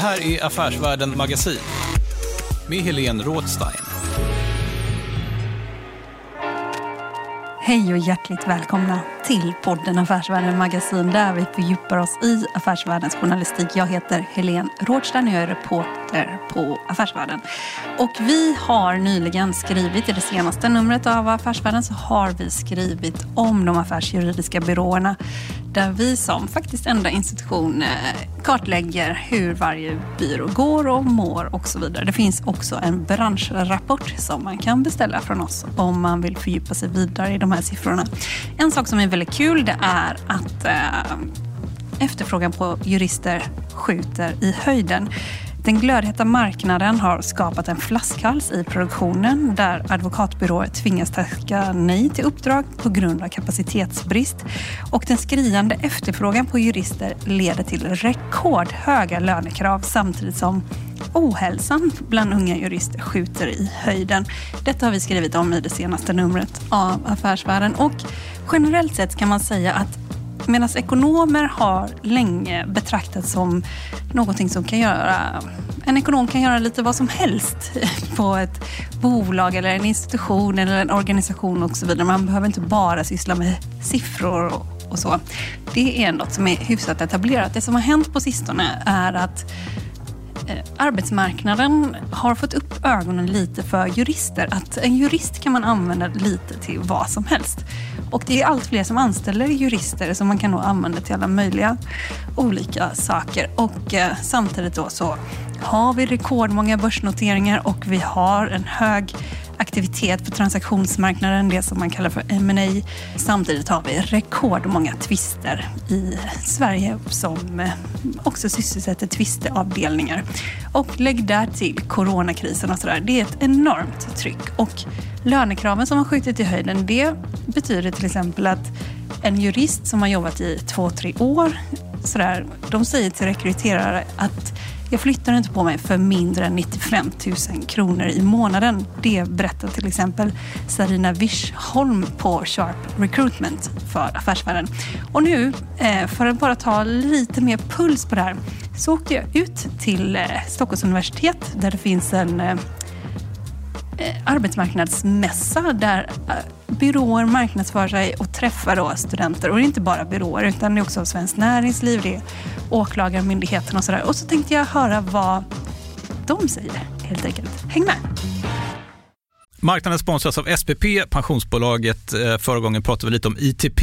Här är Affärsvärlden Magasin med Helene Rådstein. Hej och hjärtligt välkomna till podden Affärsvärlden Magasin där vi fördjupar oss i affärsvärldens journalistik. Jag heter Helene Rådstein och jag är reporter på Affärsvärlden. Och vi har nyligen skrivit, i det senaste numret av Affärsvärlden så har vi skrivit om de affärsjuridiska byråerna där vi som faktiskt enda institution eh, kartlägger hur varje byrå går och mår och så vidare. Det finns också en branschrapport som man kan beställa från oss om man vill fördjupa sig vidare i de här siffrorna. En sak som är väldigt kul det är att eh, efterfrågan på jurister skjuter i höjden. Den glödheta marknaden har skapat en flaskhals i produktionen där advokatbyråer tvingas tacka nej till uppdrag på grund av kapacitetsbrist. Och den skriande efterfrågan på jurister leder till rekordhöga lönekrav samtidigt som ohälsan bland unga jurister skjuter i höjden. Detta har vi skrivit om i det senaste numret av Affärsvärlden och generellt sett kan man säga att Medan ekonomer har länge betraktats som någonting som kan göra... En ekonom kan göra lite vad som helst på ett bolag eller en institution eller en organisation och så vidare. Man behöver inte bara syssla med siffror och så. Det är något som är hyfsat etablerat. Det som har hänt på sistone är att eh, arbetsmarknaden har fått upp ögonen lite för jurister. Att en jurist kan man använda lite till vad som helst. Och det är allt fler som anställer jurister som man kan nog använda till alla möjliga olika saker. Och eh, samtidigt då så har vi rekordmånga börsnoteringar och vi har en hög aktivitet på transaktionsmarknaden, det som man kallar för M&A. Samtidigt har vi rekordmånga tvister i Sverige som eh, också sysselsätter tvisteavdelningar. Och lägg där till coronakrisen och sådär. Det är ett enormt tryck. Och lönekraven som har skjutit i höjden, det betyder till exempel att en jurist som har jobbat i två, tre år, sådär, de säger till rekryterare att jag flyttar inte på mig för mindre än 95 000 kronor i månaden. Det berättar till exempel Sarina Wischholm på Sharp Recruitment för Affärsvärlden. Och nu, eh, för att bara ta lite mer puls på det här, så åkte jag ut till eh, Stockholms universitet där det finns en eh, Eh, arbetsmarknadsmässa där eh, byråer marknadsför sig och träffar då studenter. Och det är inte bara byråer utan det är också Svenskt Näringsliv, det är Åklagarmyndigheten och sådär. Och så tänkte jag höra vad de säger helt enkelt. Häng med! Marknaden sponsras av SPP, pensionsbolaget. Eh, förra gången pratade vi lite om ITP.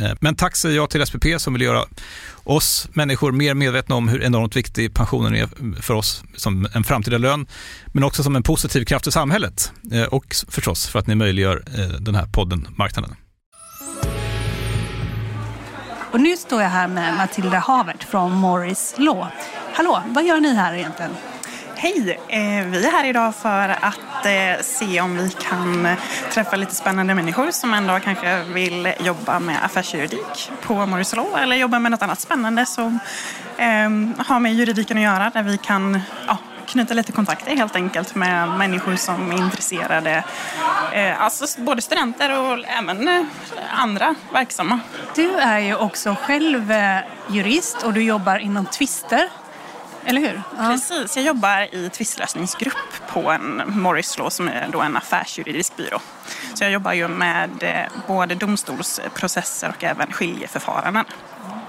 Eh, men tack säger jag till SPP som vill göra oss människor mer medvetna om hur enormt viktig pensionen är för oss som en framtida lön, men också som en positiv kraft i samhället eh, och förstås för att ni möjliggör eh, den här podden Marknaden. Och nu står jag här med Matilda Havert från Morris Law. Hallå, vad gör ni här egentligen? Hej! Eh, vi är här idag för att eh, se om vi kan träffa lite spännande människor som ändå kanske vill jobba med affärsjuridik på Morris Law eller jobba med något annat spännande som ehm, har med juridiken att göra där vi kan ja, knyta lite kontakter helt enkelt med människor som är intresserade. Eh, alltså både studenter och även andra verksamma. Du är ju också själv jurist och du jobbar inom tvister. Eller hur? Ja. Precis, jag jobbar i tvistlösningsgrupp på en Morris Law som är då en affärsjuridisk byrå. Så jag jobbar ju med både domstolsprocesser och även skiljeförfaranden.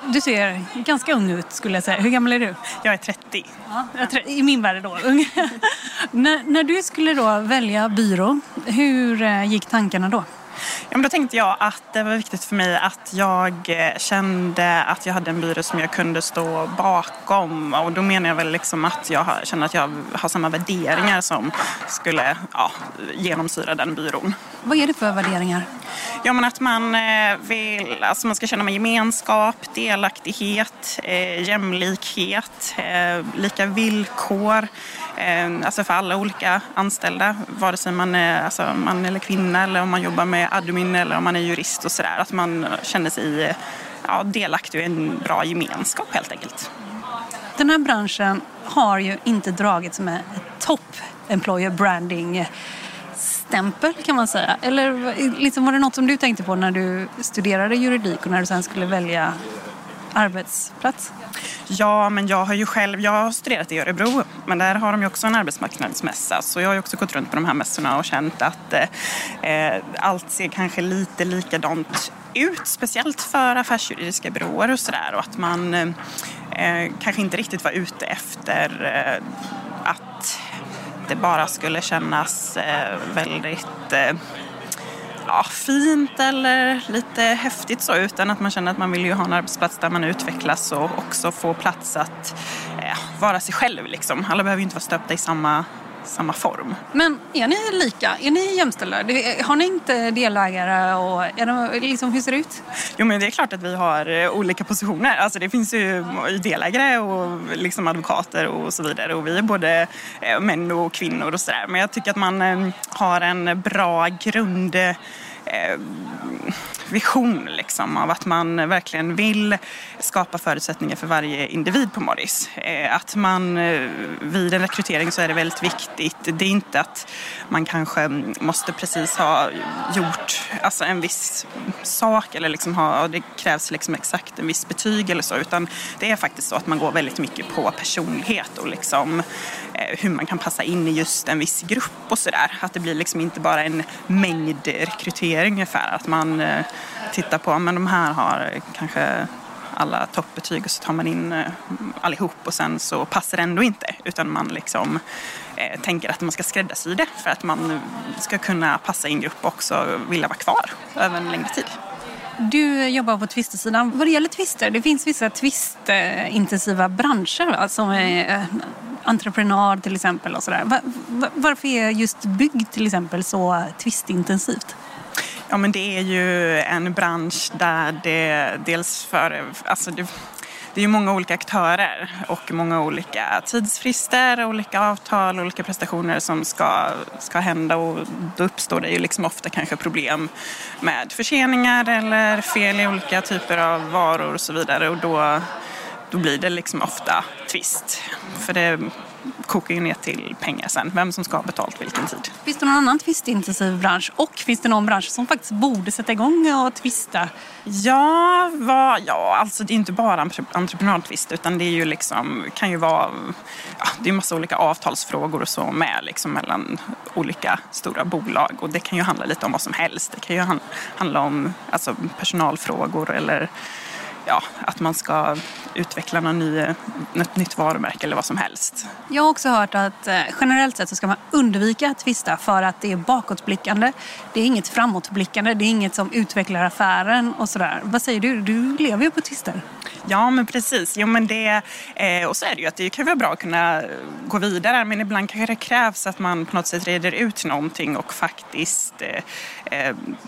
Du ser ganska ung ut skulle jag säga. Hur gammal är du? Jag är 30. Ja, I min värld då, ung. när, när du skulle då välja byrå, hur eh, gick tankarna då? Ja, men då tänkte jag att det var viktigt för mig att jag eh, kände att jag hade en byrå som jag kunde stå bakom. Och då menar jag väl liksom att jag känner att jag har samma värderingar som skulle ja, genomsyra den byrån. Vad är det för värderingar? Ja, men att man eh, vill, alltså man ska känna gemenskap, delaktighet, eh, jämlikhet, lika villkor. Alltså för alla olika anställda, vare sig man är alltså man eller kvinna eller om man jobbar med admin eller om man är jurist och sådär. Att man känner sig ja, delaktig och en bra gemenskap helt enkelt. Den här branschen har ju inte dragits med topp employer branding stämpel kan man säga. Eller liksom, var det något som du tänkte på när du studerade juridik och när du sen skulle välja arbetsplats? Ja, men jag har ju själv jag har studerat i Örebro, men där har de ju också en arbetsmarknadsmässa. Så jag har ju också gått runt på de här mässorna och känt att eh, allt ser kanske lite likadant ut, speciellt för affärsjuridiska byråer och sådär. Och att man eh, kanske inte riktigt var ute efter eh, att det bara skulle kännas eh, väldigt eh, ja, fint eller lite häftigt så utan att man känner att man vill ju ha en arbetsplats där man utvecklas och också få plats att eh, vara sig själv liksom. Alla behöver ju inte vara stöpta i samma samma form. Men är ni lika? Är ni jämställda? Har ni inte delägare? Och är det, liksom, hur ser det ut? Jo, men det är klart att vi har eh, olika positioner. Alltså, det finns ju delägare och liksom advokater och så vidare. Och vi är både eh, män och kvinnor och sådär. Men jag tycker att man eh, har en bra grund Ehm, vision liksom, av att man verkligen vill skapa förutsättningar för varje individ på Morris. Eh, att man eh, vid en rekrytering så är det väldigt viktigt. Det är inte att man kanske måste precis ha gjort alltså en viss sak eller liksom ha, det krävs liksom exakt en viss betyg eller så utan det är faktiskt så att man går väldigt mycket på personlighet och liksom Eh, hur man kan passa in i just en viss grupp och sådär. Att det blir liksom inte bara en mängd rekrytering ungefär. Att man eh, tittar på, men de här har eh, kanske alla toppbetyg och så tar man in allihop och sen så passar det ändå inte utan man liksom eh, tänker att man ska skräddarsy det för att man ska kunna passa in grupp och också vilja vara kvar över en längre tid. Du jobbar på tvistesidan. Vad det gäller tvister, det finns vissa tvistintensiva branscher va? som är entreprenad till exempel och sådär. Var, varför är just bygg till exempel så tvistintensivt? Ja, men det är ju en bransch där det dels för... Alltså det, det är ju många olika aktörer och många olika tidsfrister, olika avtal, olika prestationer som ska, ska hända och då uppstår det ju liksom ofta kanske problem med förseningar eller fel i olika typer av varor och så vidare och då, då blir det liksom ofta tvist. För det kokar ju ner till pengar sen, vem som ska ha betalt vilken tid. Finns det någon annan tvistintensiv bransch och finns det någon bransch som faktiskt borde sätta igång och tvista? Ja, vad, ja alltså det är inte bara entreprenadtvist utan det är ju liksom, kan ju vara, ja, det är massa olika avtalsfrågor och så med liksom mellan olika stora bolag och det kan ju handla lite om vad som helst. Det kan ju handla om alltså, personalfrågor eller ja, att man ska utveckla någon ny, något nytt varumärke eller vad som helst. Jag har också hört att eh, generellt sett så ska man undvika att tvista för att det är bakåtblickande. Det är inget framåtblickande, det är inget som utvecklar affären och sådär. Vad säger du? Du lever ju på tvister. Ja, men precis. Jo, men det, eh, och så är det ju att det kan vara bra att kunna gå vidare men ibland kanske det krävs att man på något sätt reder ut någonting och faktiskt, eh,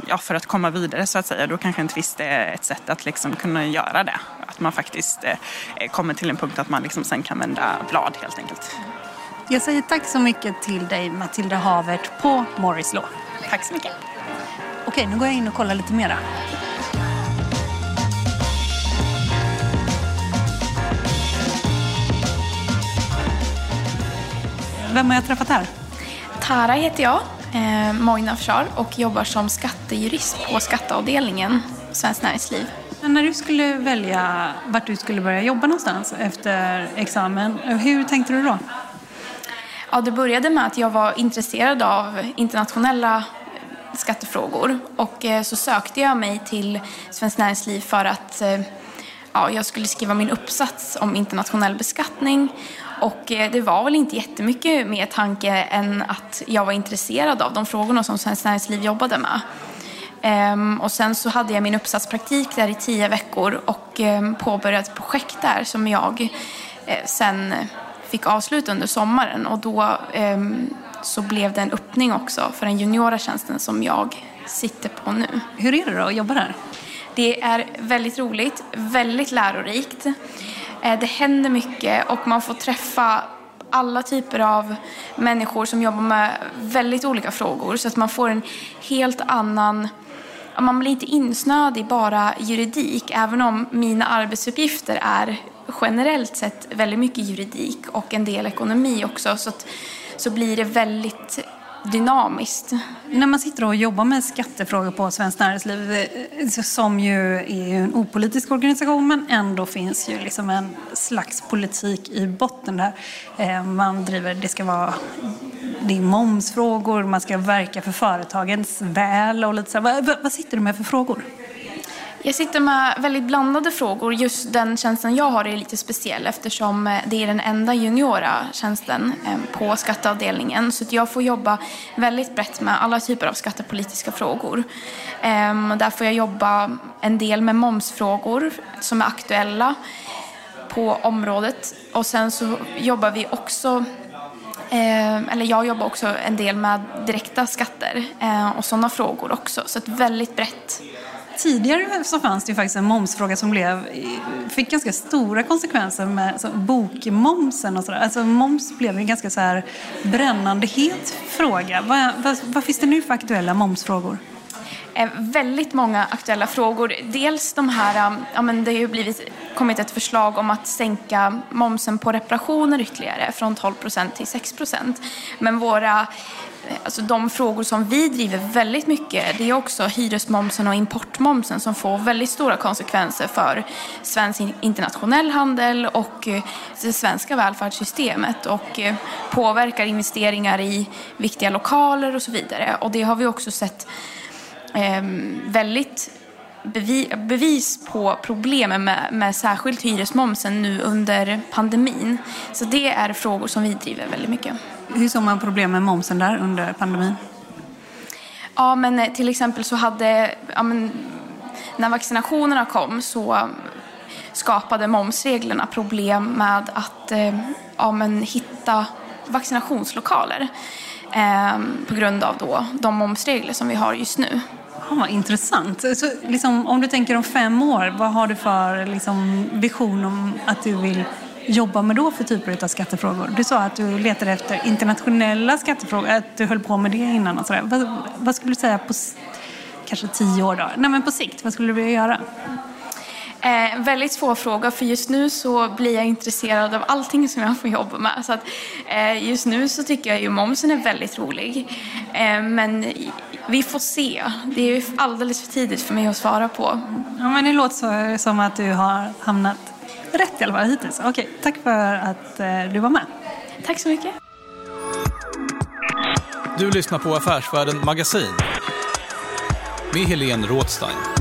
ja, för att komma vidare så att säga, då kanske en tvist är ett sätt att liksom kunna göra det. Att man faktiskt eh, kommer till en punkt att man liksom sen kan vända blad helt enkelt. Jag säger tack så mycket till dig Matilda Havert på Morris Law. Tack så mycket. Okej, nu går jag in och kollar lite mera. Vem har jag träffat här? Tara heter jag, eh, Mojna Afshar och jobbar som skattejurist på skatteavdelningen Svenskt Näringsliv. Men när du skulle välja vart du skulle börja jobba någonstans efter examen, hur tänkte du då? Ja, det började med att jag var intresserad av internationella skattefrågor och eh, så sökte jag mig till Svenskt Näringsliv för att eh, ja, jag skulle skriva min uppsats om internationell beskattning och eh, det var väl inte jättemycket mer tanke än att jag var intresserad av de frågorna som Svenskt Näringsliv jobbade med. Ehm, och sen så hade jag min uppsatspraktik där i tio veckor och ehm, påbörjade ett projekt där som jag eh, sen fick avsluta under sommaren och då ehm, så blev det en öppning också för den juniora tjänsten som jag sitter på nu. Hur är det då att jobba där? Det är väldigt roligt, väldigt lärorikt. Eh, det händer mycket och man får träffa alla typer av människor som jobbar med väldigt olika frågor så att man får en helt annan man blir inte insnöad i bara juridik även om mina arbetsuppgifter är generellt sett väldigt mycket juridik och en del ekonomi också så, att, så blir det väldigt dynamiskt. När man sitter och jobbar med skattefrågor på Svenskt Näringsliv, eh, som ju är en opolitisk organisation, men ändå finns ju liksom en slags politik i botten där. Eh, man driver, det ska vara det är momsfrågor, man ska verka för företagens väl och lite så. Vad, vad sitter du med för frågor? Jag sitter med väldigt blandade frågor. Just den tjänsten jag har är lite speciell eftersom eh, det är den enda juniora tjänsten eh, på skatteavdelningen. Så jag får jobba väldigt brett med alla typer av skattepolitiska frågor. Ehm, där får jag jobba en del med momsfrågor som är aktuella på området. Och sen så jobbar vi också ehm, eller jag jobbar också en del med direkta skatter eh, och sådana frågor också. Så ett väldigt brett tidigare så fanns det ju faktiskt en momsfråga som blev, fick ganska stora konsekvenser med alltså, bokmomsen och sådär. Alltså moms blev en ganska så här brännande het fråga. Vad, vad, vad finns det nu för aktuella momsfrågor? Eh, väldigt många aktuella frågor. Dels de här, um, ja men det har ju blivit, kommit ett förslag om att sänka momsen på reparationer ytterligare från 12 procent till 6 procent. Men våra alltså de frågor som vi driver väldigt mycket det är också hyresmomsen och importmomsen som får väldigt stora konsekvenser för svensk internationell handel och eh, det svenska välfärdssystemet och eh, påverkar investeringar i viktiga lokaler och så vidare. Och det har vi också sett ehm, väldigt bevis på problemen med, med särskilt hyresmomsen nu under pandemin. Så det är frågor som vi driver väldigt mycket. Hur såg man problem med momsen där under pandemin? Ja, men eh, till exempel så hade, ja, men, när vaccinationerna kom så skapade momsreglerna problem med att eh, ja, men, hitta vaccinationslokaler eh, på grund av då, de momsregler som vi har just nu. Fan intressant. Så, liksom, om du tänker om fem år, vad har du för liksom, vision om att du vill jobba med då för typer av skattefrågor? Du sa att du letade efter internationella skattefrågor, att du höll på med det innan och sådär. Vad, vad skulle du säga på kanske tio år då? Nej men på sikt, vad skulle du vilja göra? Eh, väldigt svår fråga för just nu så blir jag intresserad av allting som jag får jobba med. Så att, eh, just nu så tycker jag ju momsen är väldigt rolig. Eh, men vi får se. Det är alldeles för tidigt för mig att svara på. Ja, men det låter så, som att du har hamnat rätt i alla fall hittills. Okej, tack för att eh, du var med. Tack så mycket. Du lyssnar på Affärsvärlden Magasin med Helene Rådstein.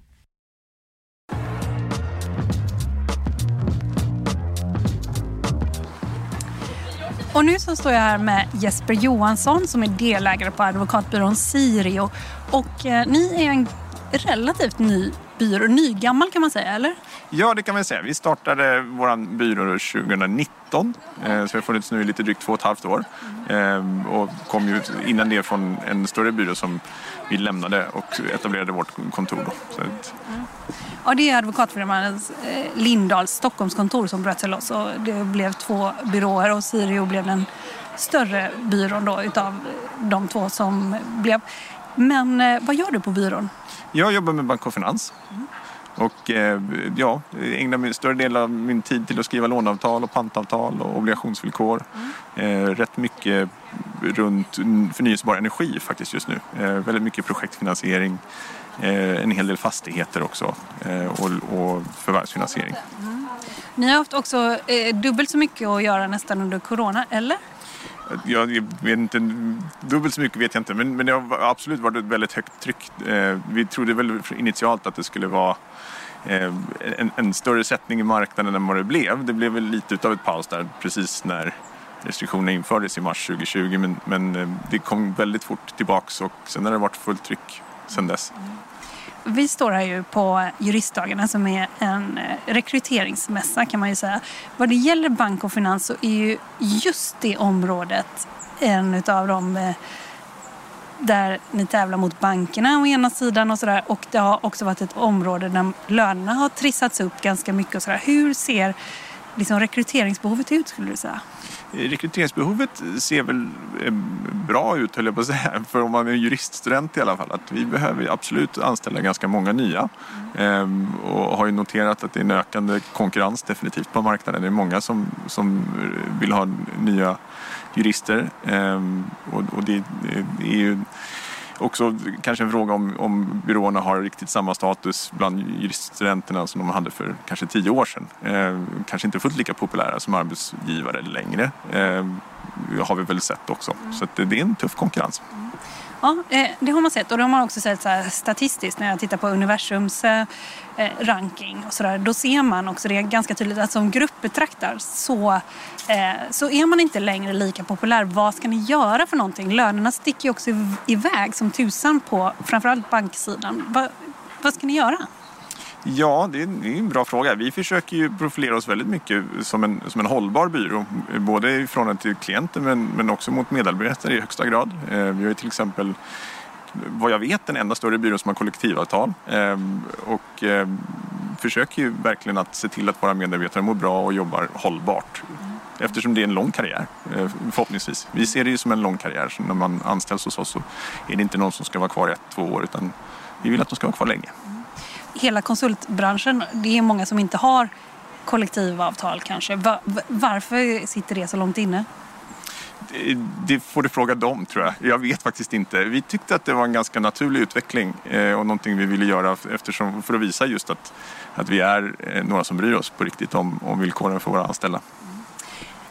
Och nu så står jag här med Jesper Johansson som är delägare på advokatbyrån Sirio. Och eh, ni är en relativt ny byrå, nygammal kan man säga, eller? Ja, det kan man säga. Vi startade vår byrå 2019, eh, så vi har funnits nu i lite drygt två och ett halvt år. Eh, och kom ju innan det från en större byrå som vi lämnade och etablerade vårt kontor. Då. Så att... Ja, det är advokatfirman eh, Lindahls Stockholmskontor som bröt sig loss och det blev två byråer och Sirio blev den större byrån då utav de två som blev. Men eh, vad gör du på byrån? Jag jobbar med bank och finans. Mm. Och eh, ja, ägnar större del av min tid till att skriva låneavtal och pantavtal och obligationsvillkor. Mm. rätt mycket runt förnyelsebar energi faktiskt just nu. väldigt mycket projektfinansiering. En hel del fastigheter också och, och förvärvsfinansiering. Mm. Ni har haft också dubbelt så mycket att göra nästan under corona, eller? Jag vet inte, dubbelt så mycket vet jag inte men, men det har absolut varit ett väldigt högt tryck. vi trodde väl initialt att det skulle vara Eh, en, en, större sättning i marknaden än vad det blev. Det blev väl lite av ett paus där precis när restriktionerna infördes i mars 2020 men, men eh, det kom väldigt fort tillbaks och sen har det varit fullt tryck sedan dess. Vi står här ju på juristdagarna som är en eh, rekryteringsmässa kan man ju säga. Vad det gäller bank och finans så är ju just det området en av de eh, där ni tävlar mot bankerna å ena sidan och sådär. Och det har också varit ett område där lönerna har trissats upp ganska mycket och sådär. Hur ser liksom rekryteringsbehovet ut skulle du säga? Rekryteringsbehovet ser väl eh, bra ut höll jag på att säga. För om man är juriststudent i alla fall. Att vi behöver absolut anställa ganska många nya. Mm. Och har ju noterat att det är en ökande konkurrens definitivt på marknaden. Det är många som, som vill ha nya jurister. Ehm, och det är ju också kanske en fråga om, om byråerna har riktigt samma status bland juriststudenterna som de hade för kanske tio år sedan. Eh, kanske inte fullt lika populära som arbetsgivare längre. Eh, har vi väl sett också. Så det är en tuff konkurrens. Mm. Ja, eh, det har man sett och det har man också sett så statistiskt när jag tittar på universums eh, ranking och sådär. Då ser man också det ganska tydligt att som grupp betraktar så, eh, så är man inte längre lika populär. Vad ska ni göra för någonting? Lönerna sticker ju också iväg som tusan på framförallt banksidan. Vad ska ni göra? Ja, det är en bra fråga. Vi försöker ju profilera oss väldigt mycket som en, som en hållbar byrå. Både i förhållande till klienter men, men också mot medarbetare i högsta grad. Eh, vi har ju till exempel vad jag vet den enda större byrån som har kollektivavtal ehm, och ehm, försöker ju verkligen att se till att våra medarbetare mår bra och jobbar hållbart. Eftersom det är en lång karriär, eh, förhoppningsvis. Vi ser det ju som en lång karriär, så när man anställs hos oss så är det inte någon som ska vara kvar i ett, två år utan vi vill att de ska vara kvar länge. Hela konsultbranschen, det är många som inte har kollektivavtal kanske. Varför sitter det så långt inne? det får du fråga dem tror jag. Jag vet faktiskt inte. Vi tyckte att det var en ganska naturlig utveckling eh, och någonting vi ville göra eftersom, för att visa just att, att vi är eh, några som bryr oss på riktigt om, om villkoren för våra anställda.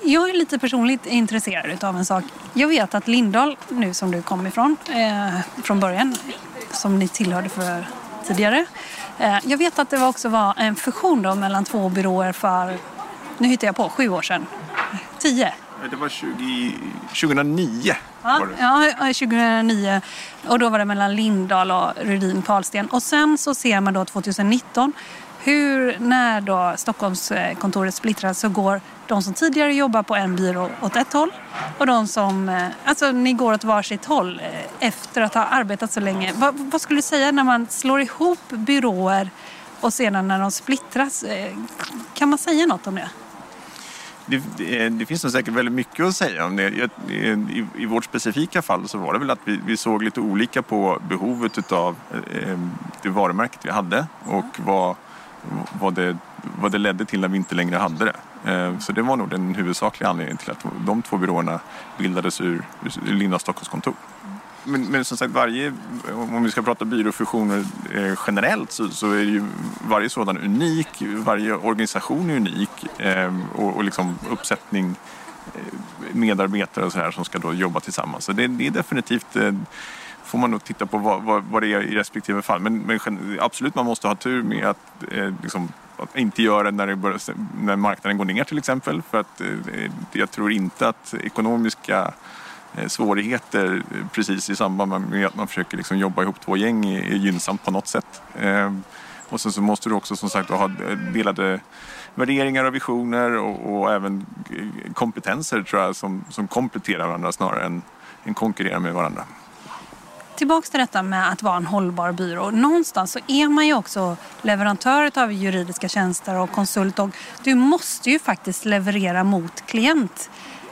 Jag är lite personligt intresserad av en sak. Jag vet att Lindahl, nu som du kom ifrån eh, från början, som ni tillhörde för tidigare. Eh, jag vet att det också var en fusion då mellan två byråer för, nu hittar jag på, sju år sedan. Tio? Det var 20, 2009. Ja, ja, 2009. Och då var det mellan Lindahl och Rudin Karlsten. Och sen så ser man då 2019 hur när då Stockholmskontoret splittras så går de som tidigare jobbar på en byrå åt ett håll och de som, eh, alltså ni går åt varsitt håll eh, efter att ha arbetat så länge. Vad, vad skulle du säga när man slår ihop byråer och sedan när de splittras? Eh, kan man säga något om det? det, det, det, finns nog säkert väldigt mycket att säga om det. I, i vårt specifika fall så var det väl att vi, vi såg lite olika på behovet av eh, det varumärket vi hade och vad, vad, det, vad det ledde till när vi inte längre hade det. Eh, så det var nog den huvudsakliga anledningen till att de två byråerna bildades ur, ur Linda Stockholms kontor. Men, men, som sagt, varje, om vi ska prata byråfusioner eh, generellt så, så, är ju varje sådan unik. Varje organisation är unik eh, och, och liksom uppsättning eh, medarbetare och så här som ska då jobba tillsammans. Så det, det är definitivt eh, får man nog titta på vad, vad, vad, det är i respektive fall. Men, men absolut, man måste ha tur med att, eh, liksom, att inte göra det när, det börjar, när marknaden går ner till exempel. För att eh, jag tror inte att ekonomiska eh, svårigheter eh, precis i samband med att man försöker liksom jobba ihop två gäng är gynnsamt på något sätt. Ehm, och sen så måste du också som sagt ha delade värderingar och visioner och, och även kompetenser tror jag som, som kompletterar varandra snarare än, än konkurrerar med varandra. Tillbaks till detta med att vara en hållbar byrå. Någonstans så är man ju också leverantör av juridiska tjänster och konsult och du måste ju faktiskt leverera mot klient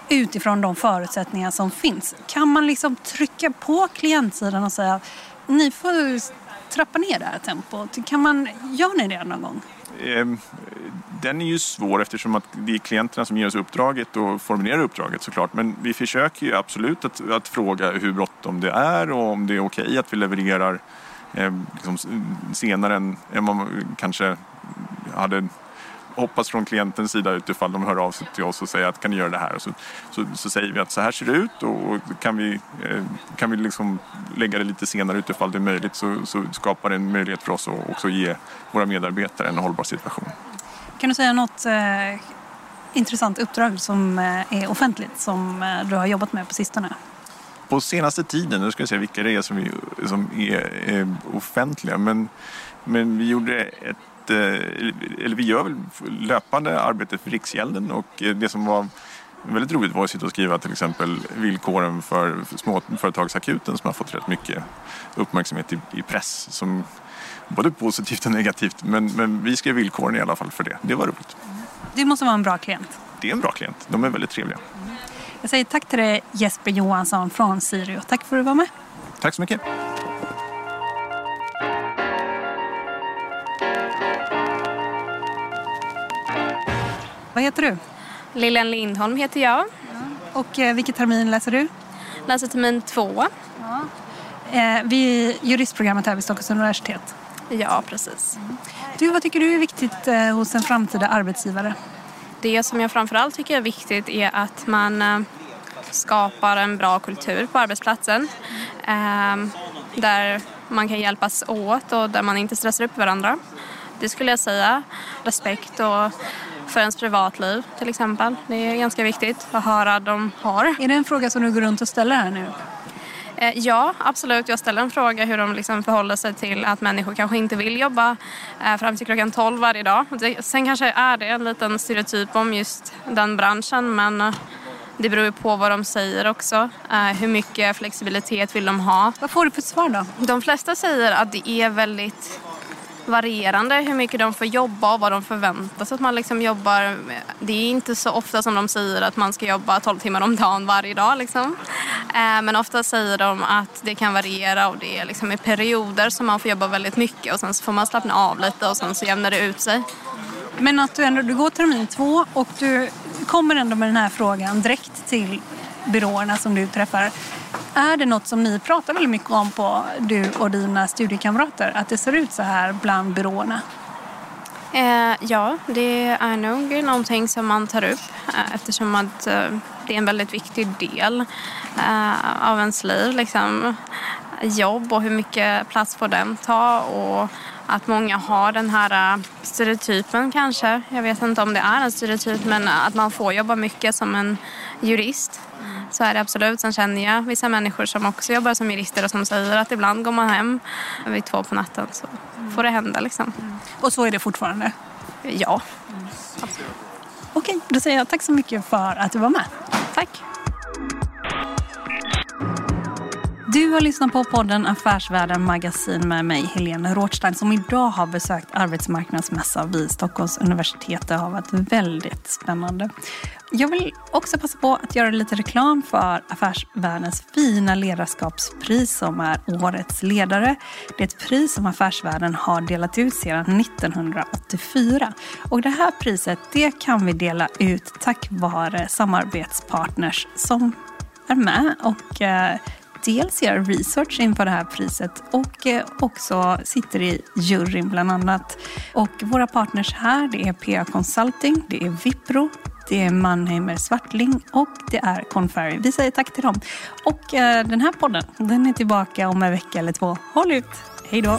utifrån de förutsättningar som finns. Kan man liksom trycka på klientsidan och säga ni får trappa ner det här tempot? Kan man, gör ni det någon gång? Ehm, den är ju svår eftersom att det är klienterna som ger oss uppdraget och formulerar uppdraget såklart. Men vi försöker ju absolut att, att fråga hur bråttom det är och om det är okej okay att vi levererar eh, liksom senare än, än man kanske hade hoppas från klientens sida utifall de hör av sig till oss och säger att kan ni göra det här? Så, så, så säger vi att så här ser det ut och kan vi, eh, kan vi liksom lägga det lite senare utifall det är möjligt så, så skapar det en möjlighet för oss att också ge våra medarbetare en hållbar situation. Kan du säga något eh, intressant uppdrag som eh, är offentligt som eh, du har jobbat med på sistone? På senaste tiden, nu ska jag säga vilka det är som är, som är eh, offentliga, men, men vi gjorde ett Eh, eller vi gör väl löpande arbete för Riksgälden och eh, det som var väldigt roligt var att sitta och skriva till exempel villkoren för småföretagsakuten som har fått rätt mycket uppmärksamhet i, i press. Som både positivt och negativt men, men vi skrev villkoren i alla fall för det. Det var roligt. Det måste vara en bra klient. Det är en bra klient. De är väldigt trevliga. Jag säger tack till dig Jesper Johansson från Sirio. Tack för att du var med. Tack så mycket. Vad heter du? Lilian Lindholm heter jag. Ja. Och eh, vilket termin läser du? Läser termin två. Ja. Eh, vid juristprogrammet här vid Stockholms universitet. Ja, precis. Du, vad tycker du är viktigt eh, hos en framtida arbetsgivare? Det som jag framförallt tycker är viktigt är att man eh, skapar en bra kultur på arbetsplatsen. Mm. där man kan hjälpas åt och där man inte stressar upp varandra. Det skulle jag säga. Respekt och för ens privatliv till exempel. Det är ganska viktigt att höra de har. Är det en fråga som du går runt och ställer här nu? Eh, ja, absolut. Jag ställer en fråga hur de liksom förhåller sig till att människor kanske inte vill jobba eh, fram till klockan 12 varje dag. Sen kanske är det en liten stereotyp om just den branschen men eh, det beror ju på vad de säger också. Hur mycket flexibilitet vill de ha? Vad får du för svar då? De flesta säger att det är väldigt varierande hur mycket de får jobba och vad de förväntar sig att man liksom jobbar. Det är inte så ofta som de säger att man ska jobba 12 timmar om dagen varje dag. Liksom. Eh, men ofta säger de att det kan variera och det är liksom i perioder som man får jobba väldigt mycket och sen så får man slappna av lite och sen så jämnar det ut sig. Men att du ändå du går termin två och du kommer ändå med den här frågan direkt till byråerna som du träffar. Är det något som ni pratar väldigt mycket om på du och dina studiekamrater? Att det ser ut så här bland byråerna? Eh, ja, det är nog någonting som man tar upp eh, eftersom att eh, det är en väldigt viktig del eh, av ens liv. Liksom. Jobb och hur mycket plats får den ta och att många har den här eh, stereotypen kanske. Jag vet inte om det är en stereotyp men att man får jobba mycket som en jurist. Så är det absolut. Sen känner jag vissa människor som också jobbar som jurister och som säger att ibland går man hem vid två på natten så får det hända liksom. Och så är det fortfarande? Ja. Okej, då säger jag tack så mycket för att du var med. Tack. Du har lyssnat på podden Affärsvärlden Magasin med mig, Helene Rothstein, som idag har besökt arbetsmarknadsmässa vid Stockholms universitet. Det har varit väldigt spännande. Jag vill också passa på att göra lite reklam för Affärsvärldens fina ledarskapspris som är Årets ledare. Det är ett pris som Affärsvärlden har delat ut sedan 1984. Och det här priset det kan vi dela ut tack vare samarbetspartners som är med och eh, dels gör research inför det här priset och eh, också sitter i juryn bland annat. Och våra partners här det är PA Consulting, det är Vipro, det är Mannheimer Swartling och det är Conferry. Vi säger tack till dem. Och eh, den här podden den är tillbaka om en vecka eller två. Håll ut! Hej då!